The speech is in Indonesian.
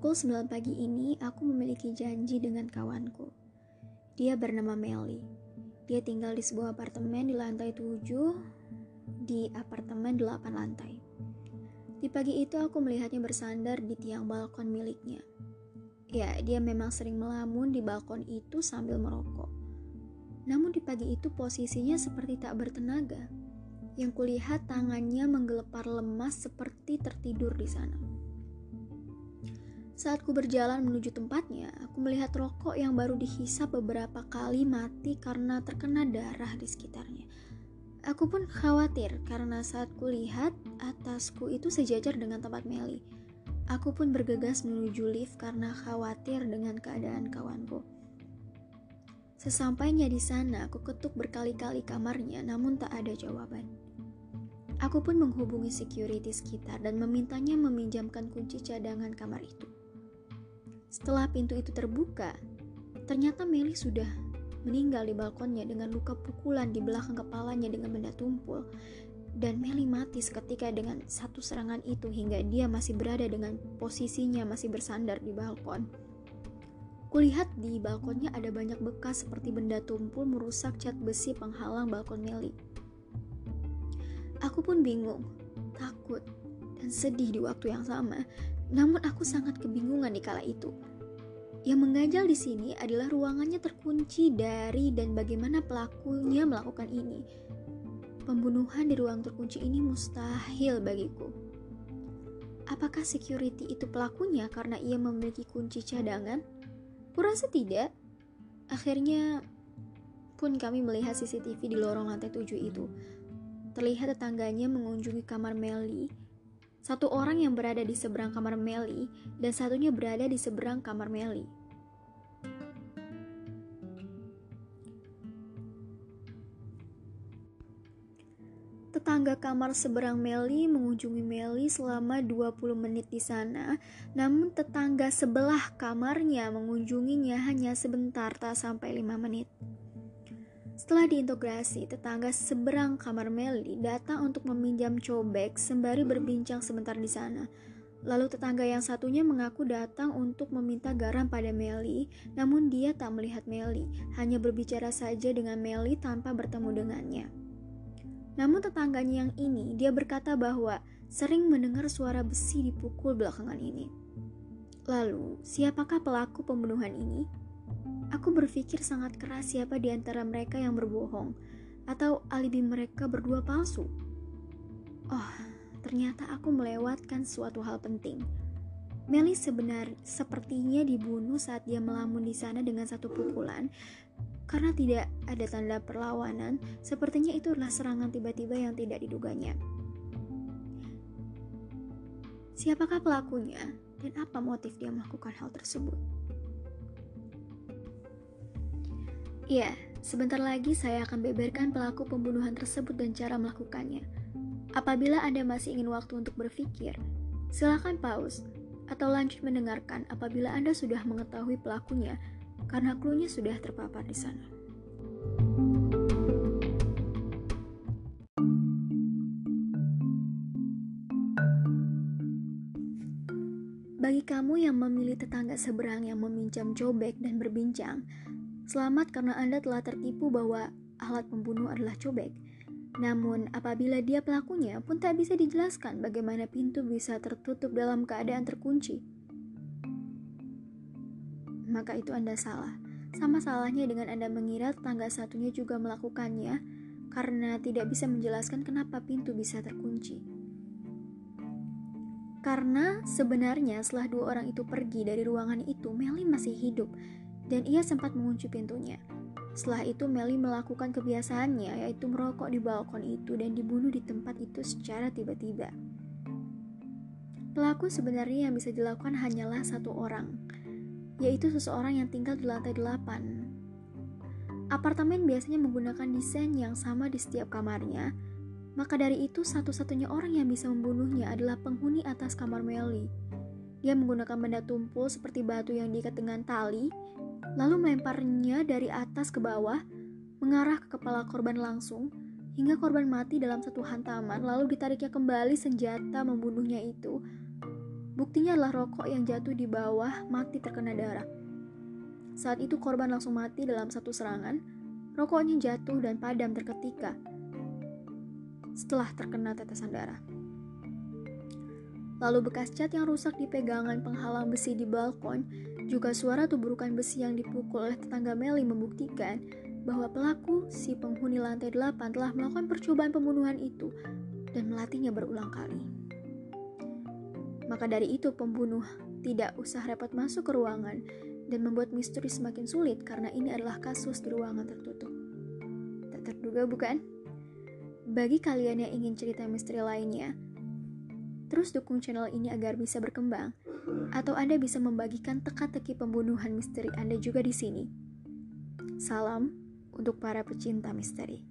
Pukul 9 pagi ini, aku memiliki janji dengan kawanku. Dia bernama Melly. Dia tinggal di sebuah apartemen di lantai 7 di apartemen 8 lantai. Di pagi itu aku melihatnya bersandar di tiang balkon miliknya. Ya, dia memang sering melamun di balkon itu sambil merokok. Namun di pagi itu posisinya seperti tak bertenaga. Yang kulihat tangannya menggelepar lemas seperti tertidur di sana. Saat ku berjalan menuju tempatnya, aku melihat rokok yang baru dihisap beberapa kali mati karena terkena darah di sekitarnya. Aku pun khawatir karena saat ku lihat atasku itu sejajar dengan tempat Meli. Aku pun bergegas menuju lift karena khawatir dengan keadaan kawanku. Sesampainya di sana, aku ketuk berkali-kali kamarnya, namun tak ada jawaban. Aku pun menghubungi security sekitar dan memintanya meminjamkan kunci cadangan kamar itu. Setelah pintu itu terbuka, ternyata Meli sudah meninggal di balkonnya dengan luka pukulan di belakang kepalanya dengan benda tumpul. Dan Meli mati seketika dengan satu serangan itu hingga dia masih berada dengan posisinya masih bersandar di balkon. Kulihat di balkonnya ada banyak bekas seperti benda tumpul merusak cat besi penghalang balkon Meli. Aku pun bingung, takut, dan sedih di waktu yang sama namun aku sangat kebingungan di kala itu. Yang mengajal di sini adalah ruangannya terkunci dari dan bagaimana pelakunya melakukan ini. Pembunuhan di ruang terkunci ini mustahil bagiku. Apakah security itu pelakunya karena ia memiliki kunci cadangan? Kurasa tidak. Akhirnya pun kami melihat CCTV di lorong lantai 7 itu. Terlihat tetangganya mengunjungi kamar Melly satu orang yang berada di seberang kamar Meli dan satunya berada di seberang kamar Meli. Tetangga kamar seberang Meli mengunjungi Meli selama 20 menit di sana, namun tetangga sebelah kamarnya mengunjunginya hanya sebentar tak sampai 5 menit. Setelah diintegrasi, tetangga seberang kamar Meli datang untuk meminjam cobek sembari berbincang sebentar di sana. Lalu tetangga yang satunya mengaku datang untuk meminta garam pada Meli, namun dia tak melihat Meli, hanya berbicara saja dengan Meli tanpa bertemu dengannya. Namun tetangganya yang ini, dia berkata bahwa sering mendengar suara besi dipukul belakangan ini. Lalu, siapakah pelaku pembunuhan ini? Aku berpikir sangat keras siapa di antara mereka yang berbohong, atau alibi mereka berdua palsu. Oh, ternyata aku melewatkan suatu hal penting. Meli sebenar sepertinya dibunuh saat dia melamun di sana dengan satu pukulan. Karena tidak ada tanda perlawanan, sepertinya itu adalah serangan tiba-tiba yang tidak diduganya. Siapakah pelakunya dan apa motif dia melakukan hal tersebut? Iya, sebentar lagi saya akan beberkan pelaku pembunuhan tersebut dan cara melakukannya. Apabila Anda masih ingin waktu untuk berpikir, silakan pause atau lanjut mendengarkan apabila Anda sudah mengetahui pelakunya karena klunya sudah terpapar di sana. Bagi kamu yang memilih tetangga seberang yang meminjam cobek dan berbincang, Selamat karena Anda telah tertipu bahwa alat pembunuh adalah cobek. Namun, apabila dia pelakunya pun tak bisa dijelaskan bagaimana pintu bisa tertutup dalam keadaan terkunci. Maka itu Anda salah. Sama salahnya dengan Anda mengira tetangga satunya juga melakukannya karena tidak bisa menjelaskan kenapa pintu bisa terkunci. Karena sebenarnya setelah dua orang itu pergi dari ruangan itu, Melly masih hidup dan ia sempat mengunci pintunya. Setelah itu Meli melakukan kebiasaannya yaitu merokok di balkon itu dan dibunuh di tempat itu secara tiba-tiba. Pelaku sebenarnya yang bisa dilakukan hanyalah satu orang, yaitu seseorang yang tinggal di lantai delapan. Apartemen biasanya menggunakan desain yang sama di setiap kamarnya, maka dari itu satu-satunya orang yang bisa membunuhnya adalah penghuni atas kamar Meli. Dia menggunakan benda tumpul seperti batu yang diikat dengan tali lalu melemparnya dari atas ke bawah, mengarah ke kepala korban langsung, hingga korban mati dalam satu hantaman, lalu ditariknya kembali senjata membunuhnya itu. Buktinya adalah rokok yang jatuh di bawah mati terkena darah. Saat itu korban langsung mati dalam satu serangan, rokoknya jatuh dan padam terketika setelah terkena tetesan darah. Lalu bekas cat yang rusak di pegangan penghalang besi di balkon, juga suara tuburukan besi yang dipukul oleh tetangga Meli membuktikan bahwa pelaku, si penghuni lantai 8 telah melakukan percobaan pembunuhan itu dan melatihnya berulang kali. Maka dari itu pembunuh tidak usah repot masuk ke ruangan dan membuat misteri semakin sulit karena ini adalah kasus di ruangan tertutup. Tak terduga bukan? Bagi kalian yang ingin cerita misteri lainnya, terus dukung channel ini agar bisa berkembang, atau Anda bisa membagikan teka-teki pembunuhan misteri Anda juga di sini. Salam untuk para pecinta misteri.